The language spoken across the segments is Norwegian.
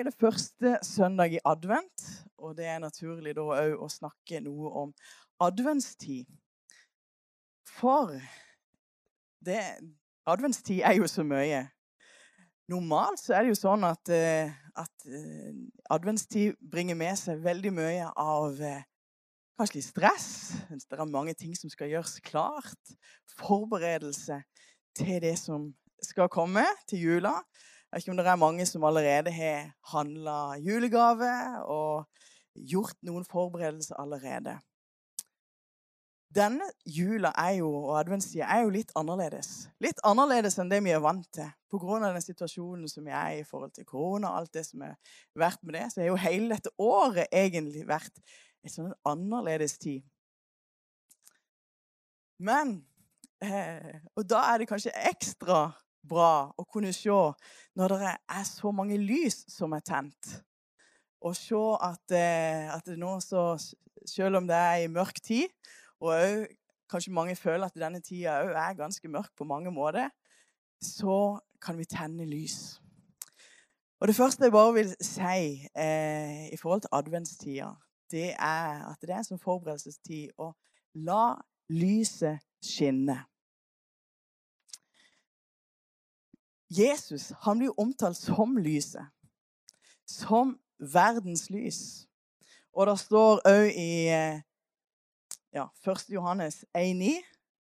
er det første søndag i advent, og det er naturlig da òg å snakke noe om adventstid. For det, adventstid er jo så mye. Normalt så er det jo sånn at, eh, at eh, adventstid bringer med seg veldig mye av eh, kanskje litt stress. Det er mange ting som skal gjøres klart. Forberedelse til det som skal komme, til jula. Jeg vet ikke om det er mange som allerede har handla julegave og gjort noen forberedelser allerede. Denne jula er jo, og adventstida er jo litt annerledes. Litt annerledes enn det vi er vant til. Pga. den situasjonen som vi er i forhold til korona og alt det som har vært med det, så har jo hele dette året egentlig vært en sånn annerledes tid. Men eh, Og da er det kanskje ekstra bra å kunne se når det er så mange lys som er tent. Og se at, eh, at nå så Selv om det er i mørk tid, og også, kanskje mange føler at denne tida òg er ganske mørk på mange måter, så kan vi tenne lys. Og Det første jeg bare vil si eh, i forhold til adventstida, det er at det er en sånn forberedelsestid å la lyset skinne. Jesus han blir omtalt som lyset. Som verdens lys. Og det står òg i eh, ja, 1. Johannes 1,9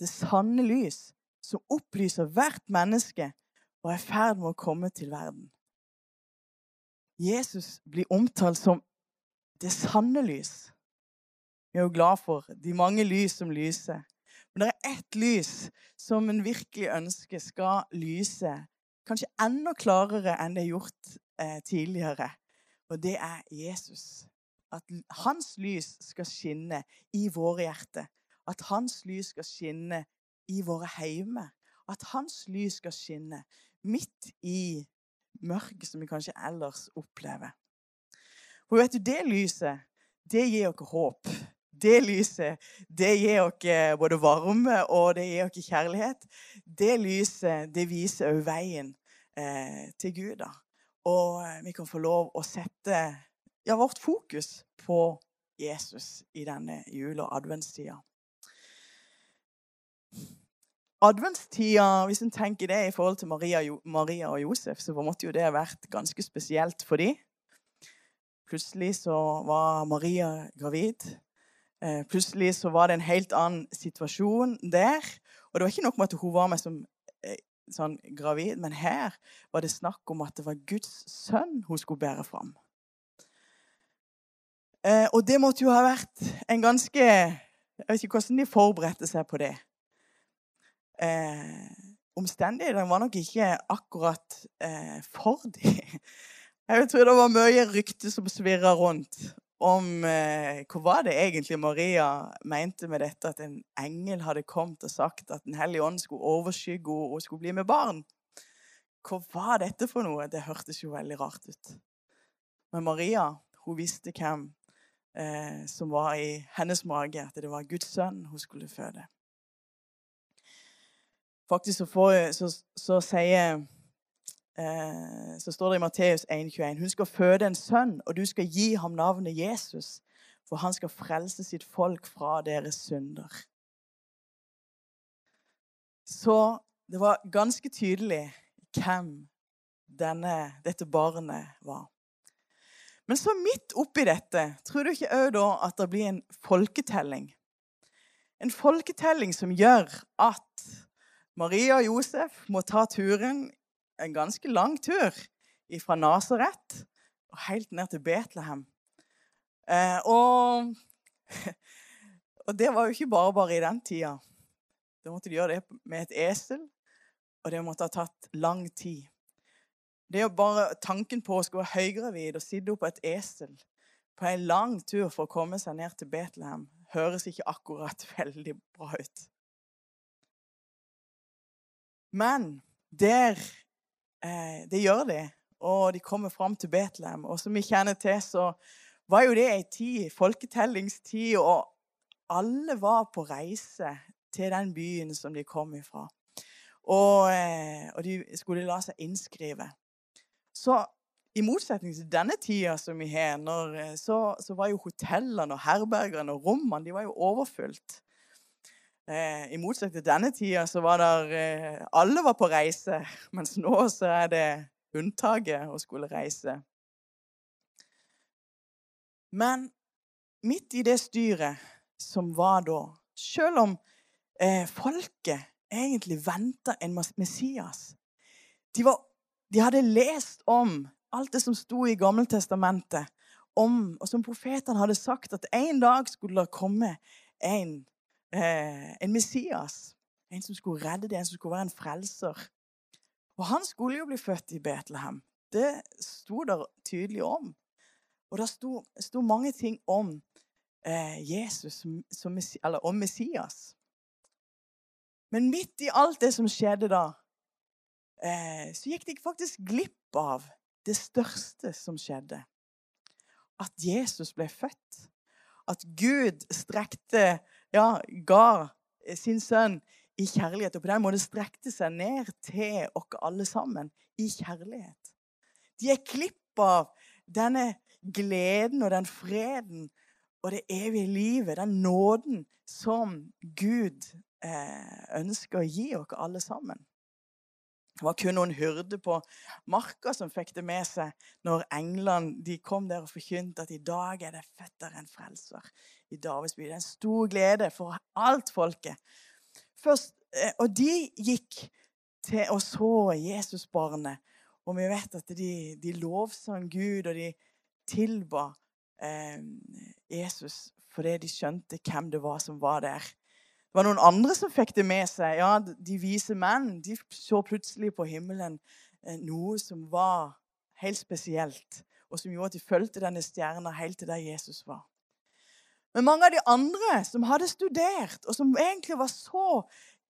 det sanne lys som opplyser hvert menneske og er i ferd med å komme til verden. Jesus blir omtalt som det sanne lys. Vi er jo glad for de mange lys som lyser. Men det er ett lys som en virkelig ønsker skal lyse kanskje enda klarere enn det er gjort eh, tidligere. Og det er Jesus. At hans lys skal skinne i våre hjerter. At hans lys skal skinne i våre heimer. At hans lys skal skinne midt i mørket som vi kanskje ellers opplever. For vet du, det lyset, det gir oss håp. Det lyset, det gir oss både varme og det gir oss kjærlighet. Det lyset, det viser òg veien eh, til Gud. da. Og eh, vi kan få lov å sette ja, vårt fokus på Jesus i denne jule- og adventstida. Adventstida, hvis en tenker det i forhold til Maria, Maria og Josef, så måtte jo det ha vært ganske spesielt for dem. Plutselig så var Maria gravid. Eh, plutselig så var det en helt annen situasjon der. Og det var ikke nok med at hun var med som eh, sånn gravid, men her var det snakk om at det var Guds sønn hun skulle bære fram. Eh, og det måtte jo ha vært en ganske Jeg vet ikke hvordan de forberedte seg på det. Omstendighetene var nok ikke akkurat for dem. Jeg tror det var mye rykte som svirra rundt om eh, hva var det egentlig Maria mente med dette at en engel hadde kommet og sagt at Den hellige ånd skulle overskygge henne og skulle bli med barn. Hva var dette for noe? Det hørtes jo veldig rart ut. Men Maria hun visste hvem eh, som var i hennes mage, at det var Guds sønn hun skulle føde. Faktisk så, får, så, så sier Eh, så står det i Matteus 1,21.: Hun skal føde en sønn, og du skal gi ham navnet Jesus, for han skal frelse sitt folk fra deres synder. Så det var ganske tydelig hvem denne, dette barnet var. Men så midt oppi dette, tror du ikke òg da at det blir en folketelling? En folketelling som gjør at Maria og Josef må ta turen en ganske lang tur fra Nasaret og helt ned til Betlehem. Eh, og, og, det var jo ikke bare bare i den tida. Da måtte de gjøre det med et esel, og det måtte ha tatt lang tid. Det er bare Tanken på å skulle være høygravid og sitte opp på et esel på en lang tur for å komme seg ned til Betlehem høres ikke akkurat veldig bra ut. Men der Eh, det gjør de. Og de kommer fram til Betlehem. Og som vi kjenner til, så var jo det ei tid, folketellingstid, og alle var på reise til den byen som de kom ifra. Og, eh, og de skulle la seg innskrive. Så i motsetning til denne tida som vi har, eh, så, så, var jo hotellene og herbergene og rommene de var jo overfylt. Eh, I motsetning til denne tida så var der eh, Alle var på reise, mens nå så er det unntaket å skulle reise. Men midt i det styret som var da, selv om eh, folket egentlig venta en Messias de, var, de hadde lest om alt det som sto i Gammeltestamentet, om, og som profetene hadde sagt, at en dag skulle det komme en, eh, en Messias. En som skulle redde det, en som skulle være en frelser. Og han skulle jo bli født i Betlehem. Det sto der tydelig om. Og det sto, sto mange ting om eh, Jesus, som, eller om Messias. Men midt i alt det som skjedde da, eh, så gikk de faktisk glipp av det største som skjedde. At Jesus ble født. At Gud strekte Ja, ga sin sønn i kjærlighet. Og på den måten strekte seg ned til oss alle sammen i kjærlighet. De er klipp av denne gleden og den freden og det evige livet, den nåden som Gud eh, ønsker å gi oss alle sammen. Det var kun noen hyrder på marka som fikk det med seg når englene de kom der og forkynte at i dag er det født der en frelser i Davids by. Det er en stor glede for alt folket. Først, eh, og de gikk til å så Jesusbarnet. Og vi vet at de, de lovsang Gud, og de tilba eh, Jesus fordi de skjønte hvem det var som var der. Det var noen andre som fikk det med seg. Ja, De vise menn de så plutselig på himmelen eh, noe som var helt spesielt, og som gjorde at de fulgte denne stjerna helt til der Jesus var. Men mange av de andre som hadde studert, og som egentlig var så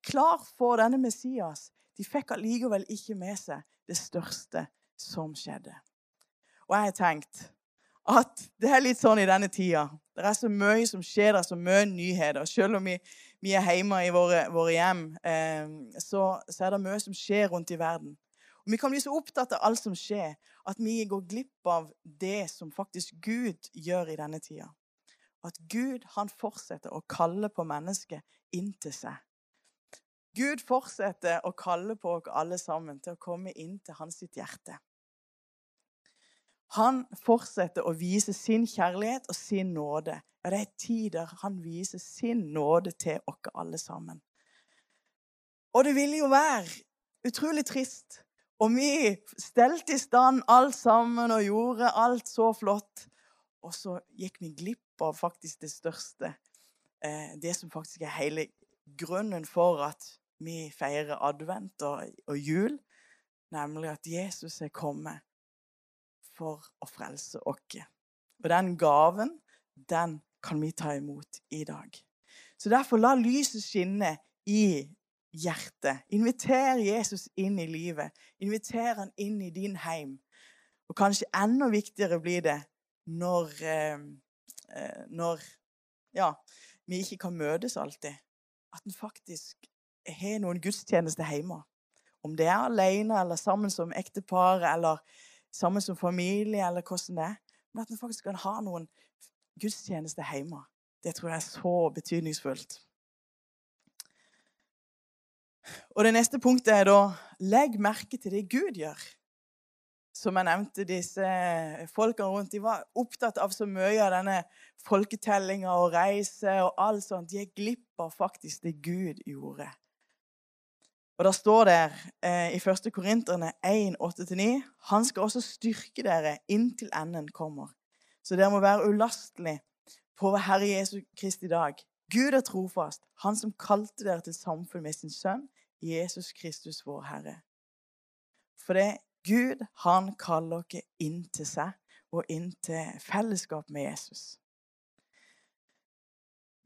klar for denne Messias, de fikk allikevel ikke med seg det største som skjedde. Og jeg har tenkt at det er litt sånn i denne tida. Det er så mye som skjer, det er så mye nyheter. Selv om vi vi er hjemme i våre, våre hjem, eh, så, så, er det mye som skjer rundt i verden. Og Vi kan bli så opptatt av alt som skjer, at vi går glipp av det som faktisk Gud gjør i denne tida. At Gud han fortsetter å kalle på mennesket inn til seg. Gud fortsetter å kalle på oss alle sammen til å komme inn til hans sitt hjerte. Han fortsetter å vise sin kjærlighet og sin nåde ja, det er tider han viser sin nåde til oss alle sammen. Og det ville jo være utrolig trist om vi stelte i stand alt sammen og gjorde alt så flott, og så gikk vi glipp av faktisk det største. Eh, det som faktisk er hele grunnen for at vi feirer advent og, og jul, nemlig at Jesus er kommet for å frelse oss. Og den gaven, den kan vi ta imot i dag. Så derfor la lyset skinne i hjertet. Inviter Jesus inn i livet. Inviter han inn i din heim. Og kanskje enda viktigere blir det når, eh, eh når ja, vi ikke kan møtes alltid. At en faktisk har noen gudstjenester hjemme. Om det er alene eller sammen som ektepar eller sammen som familie eller hvordan det er. Men at en faktisk kan ha noen gudstjeneste hjemme. Det tror jeg er så betydningsfullt. Og Det neste punktet er da legg merke til det Gud gjør. Som jeg nevnte, disse folkene rundt de var opptatt av så mye av denne folketellinga og reise og alt sånt. De er glipp av faktisk det Gud gjorde. Og Da står det eh, i 1. Korinterne 1, 8-9.: Han skal også styrke dere inntil enden kommer. Så dere må være ulastelig på Herre Jesu Kristi dag. Gud er trofast, Han som kalte dere til samfunn med sin sønn, Jesus Kristus, vår Herre. For det Gud, han kaller dere inn til seg og inn til fellesskap med Jesus.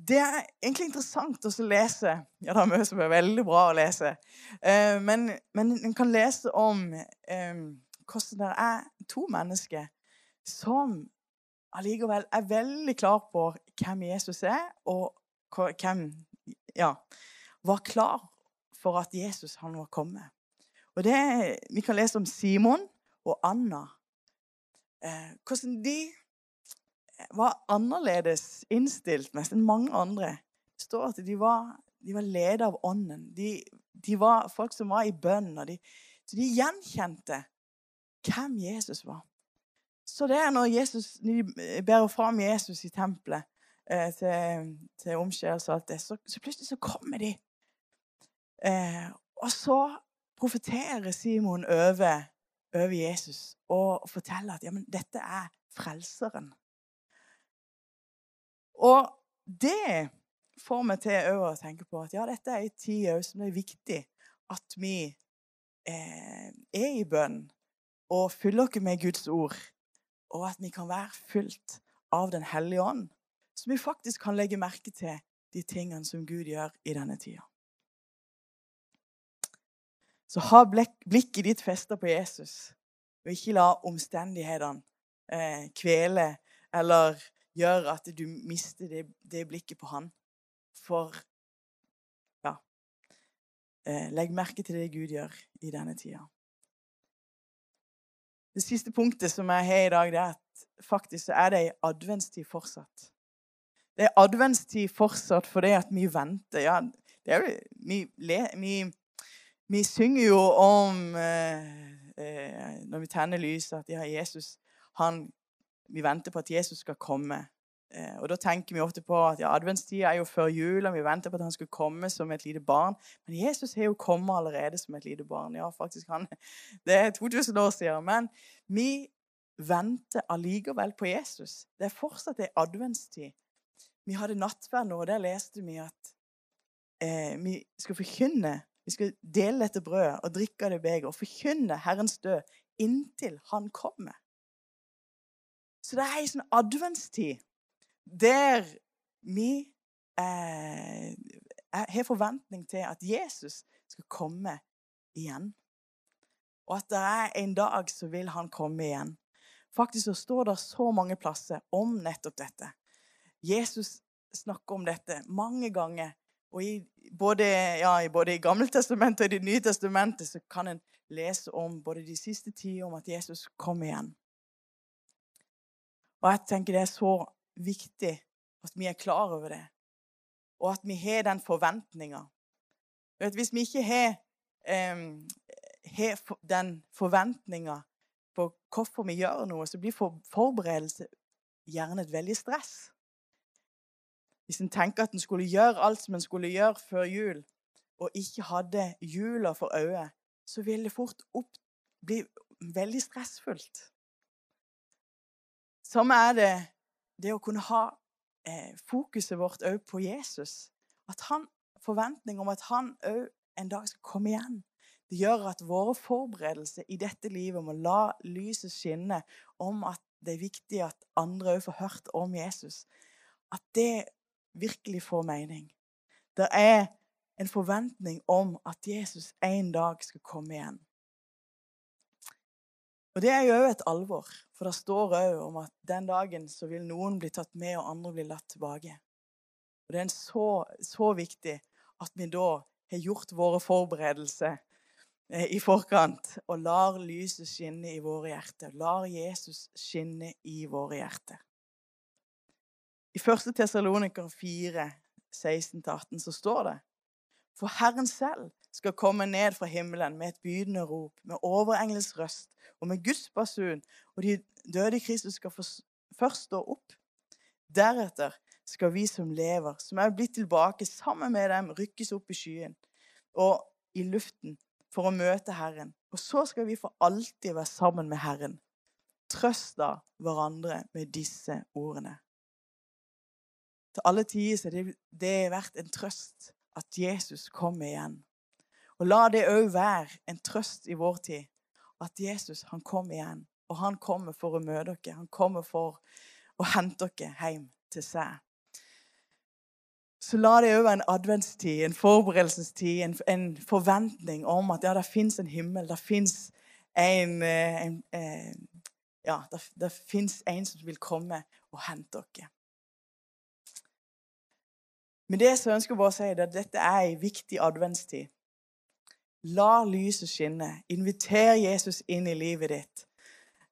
Det er egentlig interessant å lese. Ja, det er mye som er veldig bra å lese. Eh, men, men en kan lese om eh, hvordan det er to mennesker som allikevel er veldig klar på hvem Jesus er, og hvem ja, var klar for at Jesus han var kommet. Og det, Vi kan lese om Simon og Anna. eh, hvordan de var annerledes innstilt mest enn mange andre. Det står at de var, de var ledet av ånden. De, de, var folk som var i bønn. De, så de gjenkjente hvem Jesus var. Så det er når Jesus, de bærer fram Jesus i tempelet eh, til, til omskjærelse og alt det, så, så, plutselig så kommer de. Eh, og så profeterer Simon over, over Jesus og forteller at ja, dette er frelseren. Og det får meg til å tenke på at ja, dette er en tid som det er viktig at vi eh, er i bønn og fyller oss med Guds ord, og at vi kan være fylt av Den hellige ånd, så vi faktisk kan legge merke til de tingene som Gud gjør i denne tida. Så ha blikket ditt festa på Jesus, og ikke la omstendighetene eh, kvele eller gjøre at du mister det, det blikket på han. For ja eh, Legg merke til det Gud gjør i denne tida. Det siste punktet som jeg har i dag, det er at faktisk så er det ei adventstid fortsatt. Det er adventstid fortsatt fordi at vi venter. Ja, det er jo, vi, vi, vi, synger jo om eh, eh, når vi tenner lyset, at ja, Jesus han vi venter på at Jesus skal komme. Eh, og Da tenker vi ofte på at ja, adventstida er jo før jul, og vi venter på at han skal komme som et lite barn. Men Jesus har jo kommet allerede som et lite barn. Ja, faktisk han, Det er 2000 år siden. Men vi venter allikevel på Jesus. Det er fortsatt ei adventstid. Vi hadde nattverd nå, og der leste vi at eh, vi skal forkynne Vi skal dele dette brødet og drikke av det begeret og forkynne Herrens død inntil Han kommer. Så det er ei sånn adventstid der vi eh, har forventning til at Jesus skal komme igjen. Og at det er en dag så vil han komme igjen. Faktisk så står det så mange plasser om nettopp dette. Jesus snakker om dette mange ganger. Og i både, ja, både i Gammeltestamentet og i Det nye testamentet så kan en lese om både de siste tider om at Jesus kom igjen. Og jeg tenker det er så viktig at vi er klar over det, og at vi har den forventninga. Hvis vi ikke har, um, har den forventninga på hvorfor vi gjør noe, så blir forberedelse gjerne et veldig stress. Hvis en tenker at en skulle gjøre alt som en skulle gjøre før jul, og ikke hadde jula for øye, så vil det fort opp, bli veldig stressfullt. Samme er det det å kunne ha eh, fokuset vårt òg på Jesus. At han, Forventning om at han òg en dag skal komme igjen. Det gjør at våre forberedelser i dette livet må la lyset skinne om at det er viktig at andre òg får hørt om Jesus. At det virkelig får mening. Det er en forventning om at Jesus en dag skal komme igjen. Og Det er jo òg et alvor, for det står òg om at den dagen så vil noen bli tatt med, og andre bli latt tilbake. Og Det er så, så viktig at vi da har gjort våre forberedelser eh, i forkant og lar lyset skinne i våre hjerter. Lar Jesus skinne i våre hjerter. I 1. Tessaloniker 4, 16-18 så står det For Herren selv skal komme ned fra himmelen med et bydende rop, med overengels røst og med Guds basun, og de døde i Kristus skal først stå opp. Deretter skal vi som lever, som er blitt tilbake sammen med dem, rykkes opp i skyen og i luften for å møte Herren. Og så skal vi for alltid være sammen med Herren. Trøst da hverandre med disse ordene. Til alle tider har det, det vært en trøst at Jesus kommer igjen. Og la det òg være en trøst i vår tid at Jesus han kommer igjen. Og han kommer for å møte dere. Han kommer for å hente dere hjem til seg. Så la det òg være en adventstid, en forberedelsestid, en, en forventning om at ja, det fins en himmel. Det fins en, eh, en, en, eh, Ja, det, det fins en som vil komme og hente dere. Med det så ønsker jeg bare å si at dette er en viktig adventstid. La lyset skinne. Inviter Jesus inn i livet ditt.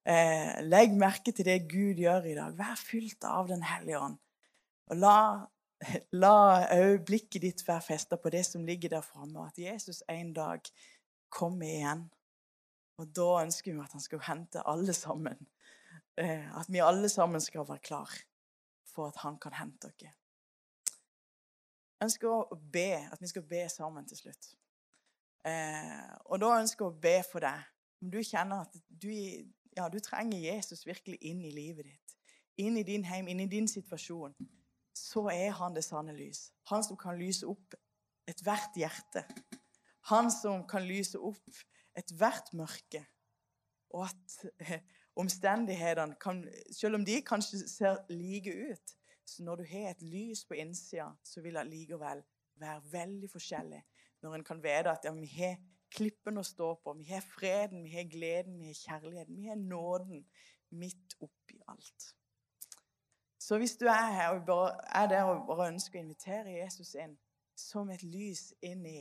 Eh, legg merke til det Gud gjør i dag. Vær fylt av Den hellige ånd. Og la, la blikket ditt være festa på det som ligger der framme, at Jesus en dag kommer igjen. Og da ønsker vi at han skal hente alle sammen. Eh, at vi alle sammen skal være klar for at han kan hente dere. Ønsker å be, at vi skal be sammen til slutt. Eh, og da ønsker jeg å be for deg. Om du kjenner at du, ja, du trenger Jesus virkelig inn i livet ditt, inn i din heim, inn i din situasjon, så er han det sanne lys. Han som kan lyse opp ethvert hjerte. Han som kan lyse opp ethvert mørke. Og at eh, omstendighetene kan Selv om de kanskje ser like ut, så når du har et lys på innsida, så vil det likevel være veldig forskjellig. Når en kan vite at ja, vi har klippen å stå på, vi har freden, vi har gleden, vi har kjærligheten, vi har nåden midt oppi alt. Så hvis du er her og bare, er der og bare ønsker å invitere Jesus inn som et lys inn i,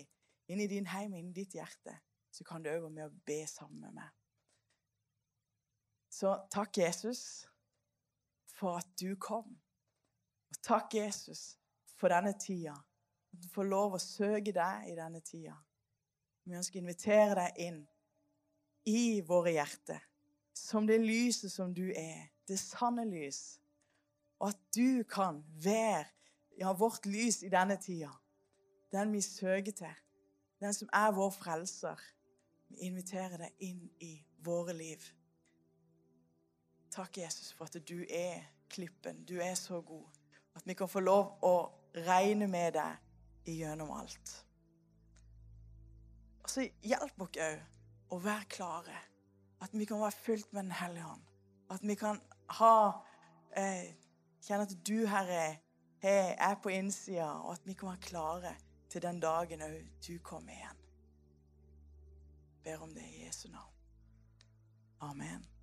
inn i din heim, inn i ditt hjerte, så kan du òg være med å be sammen med meg. Så takk, Jesus, for at du kom. Og takk, Jesus, for denne tida. At du får lov å søke deg i denne tida. Vi ønsker å invitere deg inn i våre hjerter, som det lyset som du er, det sanne lys. Og at du kan være ja, vårt lys i denne tida. Den vi søker til. Den som er vår frelser. Vi inviterer deg inn i våre liv. Takk, Jesus, for at du er klippen. Du er så god. At vi kan få lov å regne med deg gjennom alt. Og så hjelp oss òg å være klare. At vi kan være fylt med Den hellige hånd. At vi kan ha eh, Kjenne at du, Herre, er på innsida, og at vi kan være klare til den dagen òg du kommer igjen. Jeg ber om det i Jesu navn. Amen.